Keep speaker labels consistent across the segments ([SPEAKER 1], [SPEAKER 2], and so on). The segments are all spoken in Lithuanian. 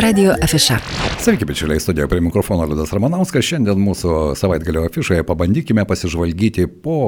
[SPEAKER 1] Radio afiša.
[SPEAKER 2] Sveiki, bičiuliai, studijoje prie mikrofono Liudas Ramanauskas. Šiandien mūsų savaitgalio afišoje pabandykime pasižvalgyti po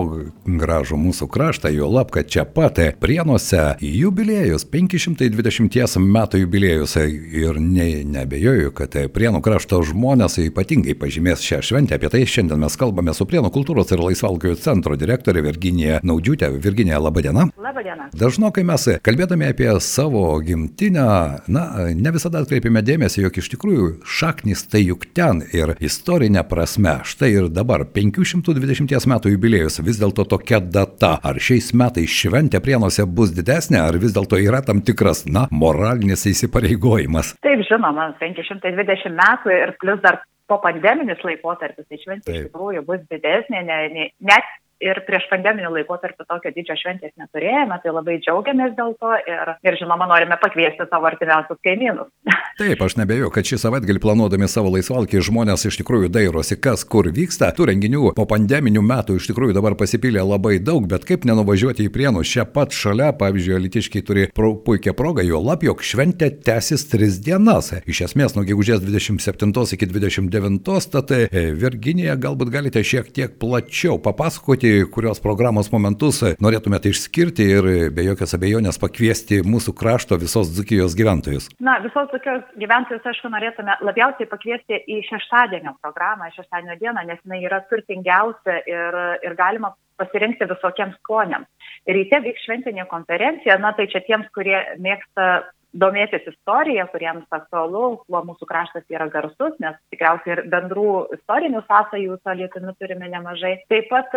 [SPEAKER 2] gražų mūsų kraštą, jo lab, kad čia pat Prienuose jubiliejus, 520 metų jubiliejus ir ne, nebejoju, kad Prienų krašto žmonės ypatingai pažymės šią šventę. Apie tai šiandien mes kalbame su Prienų kultūros ir laisvalkio centro direktorė Virginija Naudžiūtė. Virginija, laba diena.
[SPEAKER 3] Labą dieną.
[SPEAKER 2] Dažnokai mes kalbėdami apie savo gimtinę, na, ne visada atkreipiame dėmesį, jog iš tikrųjų šaknis tai juk ten ir istorinė prasme. Štai ir dabar 520 metų jubiliejus vis dėlto tokia data. Ar šiais metais šventė prienuose bus didesnė, ar vis dėlto yra tam tikras, na, moralinis įsipareigojimas?
[SPEAKER 3] Taip, žinoma, 520 metų ir plus dar po pandeminis laikotarpis, tai šventė iš tikrųjų bus didesnė, ne, ne, net ir prieš pandeminį laikotarpį tokio didžio šventės neturėjome, tai labai džiaugiamės dėl to ir, ir žinoma, norime pakviesti savo artimiausius kaimynus.
[SPEAKER 2] Taip, aš nebejoju, kad šį savaitgalį planuodami savo laisvalkį žmonės iš tikrųjų dairosi, kas kur vyksta. Tų renginių po pandeminių metų iš tikrųjų dabar pasipylė labai daug, bet kaip nenuvažiuoti į prienus čia pat šalia, pavyzdžiui, Litiškiai turi pro, puikią progą, jo lab, jog šventė tęsis tris dienas. Iš esmės, nuo gegužės 27 iki 29, tad e, Virginija galbūt galite šiek tiek plačiau papasakoti, kurios programos momentus norėtumėte išskirti ir be jokios abejonės pakviesti mūsų krašto visos Dzukijos gyventojus?
[SPEAKER 3] Na, visos Dzukijos gyventojus, aišku, norėtume labiausiai pakviesti į šeštadienio programą, šeštadienio dieną, nes jinai yra turtingiausia ir, ir galima pasirinkti visokiems skoniams. Ryte vyks šventinė konferencija, na tai čia tiems, kurie mėgsta domėtis istorija, kuriems aktualu, kuo mūsų kraštas yra garsus, nes tikriausiai ir bendrų istorinių sąsajų su Lietuvimi turime nemažai. Taip pat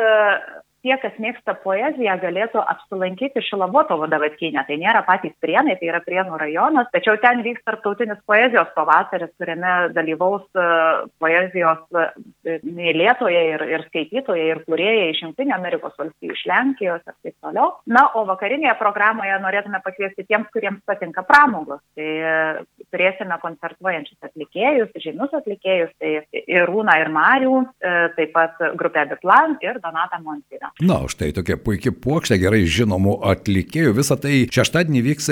[SPEAKER 3] tie, kas mėgsta poeziją, galėtų apsilankyti Šilovotovo davatkinę. Tai nėra patys prienai, tai yra prienų rajonas, tačiau ten vyks tarptautinis poezijos pavasaris, kuriame dalyvaus poezijos mylėtojai ir, ir skaitytojai ir kurieji iš Junktinio Amerikos valstybių, iš Lenkijos ir taip toliau. Na, o vakarinėje programoje norėtume pakviesti tiems, kuriems patinka pramogos. Tai turėsime koncertuojančius atlikėjus, žymius atlikėjus, tai ir Rūna, ir Marių, taip pat grupė Biplan ir Donata Montina.
[SPEAKER 2] Na, štai tokia puikia puokštė gerai žinomų atlikėjų. Visą tai šeštadienį vyks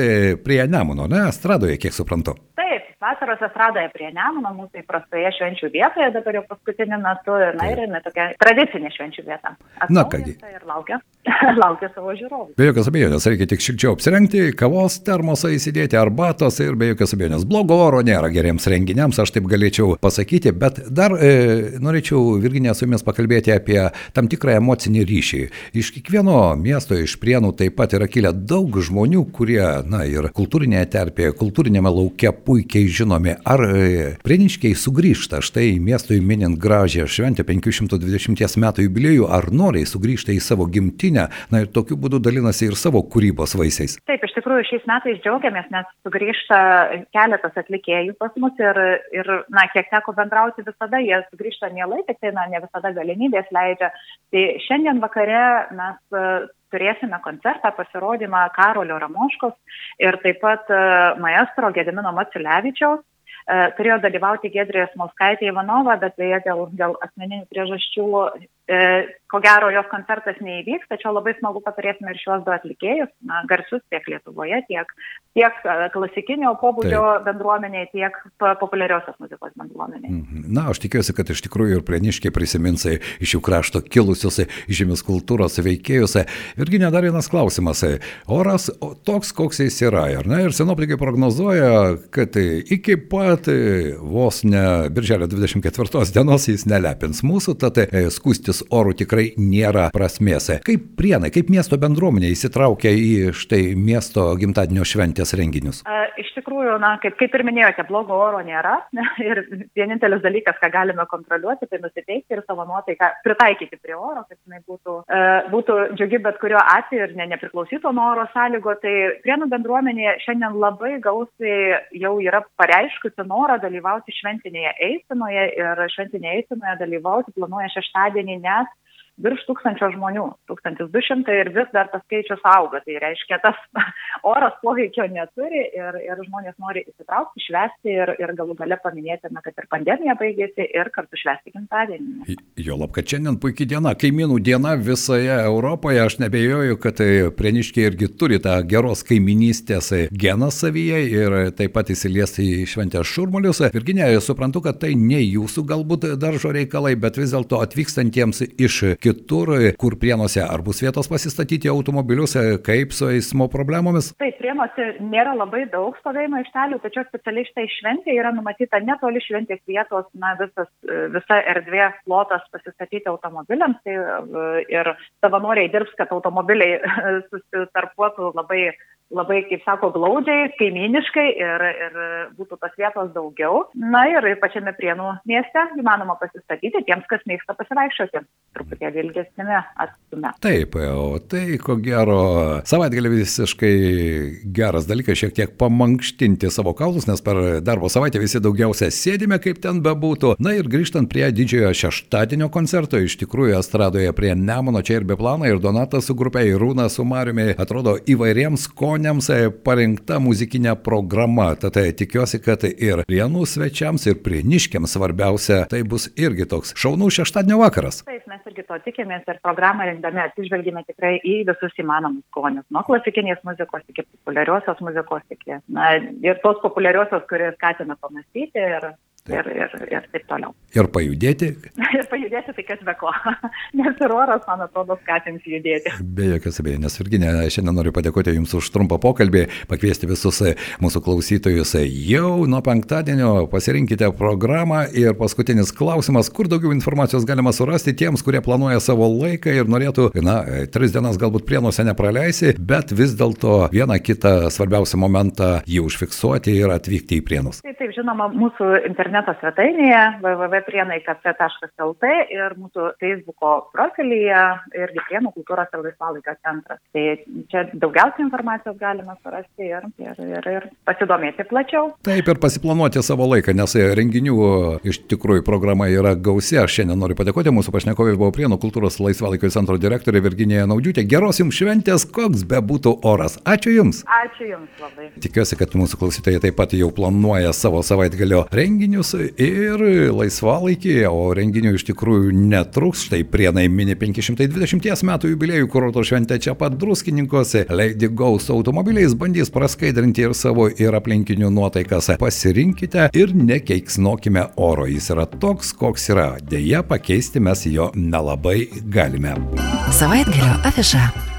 [SPEAKER 2] prie Nemuno, ne, Estradoje, kiek suprantu.
[SPEAKER 3] Taip, vasaros estradoje prie Nemuno, mūsų įprastoje švenčių vietoje, dabar jau paskutiniu metu, na ir jinai tokia tradicinė švenčių vieta.
[SPEAKER 2] Na kągi.
[SPEAKER 3] Ir laukia, laukia savo žiūrovų.
[SPEAKER 2] Be jokios abejonės, reikia tik šilčiau apsirengti, kavos termosą įsidėti, arbatos ir be jokios abejonės. Blogo oro nėra geriems renginiams, aš taip galėčiau pasakyti, bet dar e, norėčiau Virginė su jumis pakalbėti apie tam tikrą emocinį ryšį. Iš kiekvieno miesto, iš prienų taip pat yra kilę daug žmonių, kurie, na ir kultūrinėje terpėje, kultūrinėme laukia puikiai žinomi. Ar e, prieniškiai sugrįžta štai miestui minint gražią šventę 520 metų jubiliejų, ar noriai sugrįžta į savo gimtinę, na ir tokiu būdu dalinasi ir savo kūrybos vaisiais?
[SPEAKER 3] Taip, iš tikrųjų šiais metais džiaugiamės, nes sugrįžta keletas atlikėjų pas mus ir, ir na, kiek teko bendrauti visada, jie sugrįžta mielai, tik tai, na, ne visada galimybės leidžia. Tai šiandien vakare mes turėsime koncertą, pasirodymą Karolio Ramoškos ir taip pat maestro Gedimino Maciulevičiaus. Turėjo dalyvauti Gedrė Smolskaitė Ivanova, bet beje dėl, dėl asmeninių priežasčių ko gero jos koncertas neįvyks, tačiau labai smagu, kad turėsime ir šios du atlikėjus, na, garsus tiek Lietuvoje, tiek, tiek klasikinio pobūdžio Taip. bendruomeniai, tiek populiariosios muzikos bendruomeniai.
[SPEAKER 2] Na, aš tikiuosi, kad iš tikrųjų ir pleniškiai prisimins iš jų krašto kilusius žemės kultūros veikėjus. Irgi dar vienas klausimas. Oras toks, koks jis yra, ar ne? Ir senoplikai prognozuoja, kad iki pat vos ne birželio 24 dienos jis nelepins mūsų, tad skūstis orų tikrai nėra prasmės. Kaip prienai, kaip miesto bendruomenė įsitraukia į štai miesto gimtadienio šventės renginius?
[SPEAKER 3] A, iš tikrųjų, na, kaip, kaip ir minėjote, blogo oro nėra. Ir vienintelis dalykas, ką galime kontroliuoti, tai nusiteikti ir savo nuotaiką pritaikyti prie oro, kad jinai būtų, e, būtų džiugi bet kuriuo atveju ir ne, nepriklausytų nuo oro sąlygo. Tai prienų bendruomenė šiandien labai gausiai jau yra pareiškusi norą dalyvauti šventinėje eisenoje ir šventinėje eisenoje dalyvauti planuoja šeštadienį, nes virš tūkstančio žmonių, 1200 ir vis dar tas skaičius auga. Tai reiškia, tas oras poveikio neturi ir, ir žmonės nori įsitraukti, švesti ir, ir galų gale paminėti, na, kad ir pandemija baigėsi ir kartu švesti gimtadienį.
[SPEAKER 2] Jo lab, kad šiandien puikiai diena, kaimynų diena visoje Europoje, aš nebejoju, kad tai prieniškiai irgi turi tą geros kaiminystės geną savyje ir taip pat įsiliesti į šventės šurmulius. Virginė, suprantu, kad tai ne jūsų galbūt daržo reikalai, bet vis dėlto atvykstantiems iš kitur, kur prienuose, ar bus vietos pasistatyti automobilius, kaip su eismo problemomis?
[SPEAKER 3] Taip, prienuose nėra labai daug stovėjimo aikštelių, tačiau specialiai šitai šventė yra numatyta netoli šventės vietos, na, visas, visa erdvė, plotas pasistatyti automobiliams tai, ir savanoriai dirbs, kad automobiliai susitarpuotų labai labai, kaip sako, glaudžiai, kaiminiškai ir, ir būtų tos vietos daugiau. Na ir pačiame Prienų mieste įmanoma pasistatyti tiems, kas mėgsta pasivaikščioti truputėlį ilgesnėme atstume.
[SPEAKER 2] Taip, o tai ko gero savaitgalį visiškai geras dalykas šiek tiek pamankštinti savo kaulus, nes per darbo savaitę visi daugiausia sėdime, kaip ten bebūtų. Na ir grįžtant prie didžiojo šeštadienio koncerto, iš tikrųjų estradoje prie Nemono čia ir be plano, ir Donatas su grupė, ir Rūna su Mariumi atrodo įvairiems skoniams parinkta muzikinė programa. Tad tikiuosi, kad ir Rienų svečiams, ir prieniškiams svarbiausia, tai bus irgi toks šaunų šeštadienio vakaras.
[SPEAKER 3] Taip, mes irgi to tikimės ir programą rengdami atsižvelgime tikrai į visus įmanomus skonius. Nuo klasikinės muzikos iki populiariosios muzikos, iki, na, ir tos populiariosios, kurie skatina pamastyti ir ir, ir, ir taip toliau.
[SPEAKER 2] Ir pajudėti?
[SPEAKER 3] ir pajudėti tai kas be ko. Nes ir oras, man atrodo, skatins judėti.
[SPEAKER 2] Be jokios abejonės, Virginė, šiandien noriu padėkoti Jums už trumpą pokalbį, pakviesti visus mūsų klausytojus jau nuo penktadienio, pasirinkite programą ir paskutinis klausimas, kur daugiau informacijos galima surasti tiems, kurie planuoja savo laiką ir norėtų, na, tris dienas galbūt prienuose nepraleisi, bet vis dėlto vieną kitą svarbiausią momentą jį užfiksuoti ir atvykti į prienus.
[SPEAKER 3] Taip, taip žinoma, mūsų interneto interneto svetainėje www.prienai.lt ir mūsų Facebook'o profilyje irgi Prienų kultūros ir laisvalaikio centras. Tai čia daugiausiai informacijos galima surasti ir, ir, ir, ir pasidomėti plačiau.
[SPEAKER 2] Taip ir pasiplanuoti savo laiką, nes renginių iš tikrųjų programa yra gausi. Aš šiandien noriu padėkoti mūsų pašnekovai buvo Prienų kultūros laisvalaikio centro direktorė Virginija Naudžiūtė. Geros jums šventės, koks be būtų oras. Ačiū Jums.
[SPEAKER 3] Ačiū Jums labai.
[SPEAKER 2] Tikiuosi, kad mūsų klausytojai taip pat jau planuoja savo savaitgalio renginius renginius ir laisvalaikį, o renginių iš tikrųjų netruks. Štai prienai mini 520 metų jubiliejų kurorto šventę čia pat druskininkose. Lady Ghost automobiliais bandys praskaidrinti ir savo ir aplinkinių nuotaikas. Pasirinkite ir nekeiksnokime oro. Jis yra toks, koks yra. Deja, pakeisti mes jo nelabai galime.
[SPEAKER 1] Savaitgalio afiša.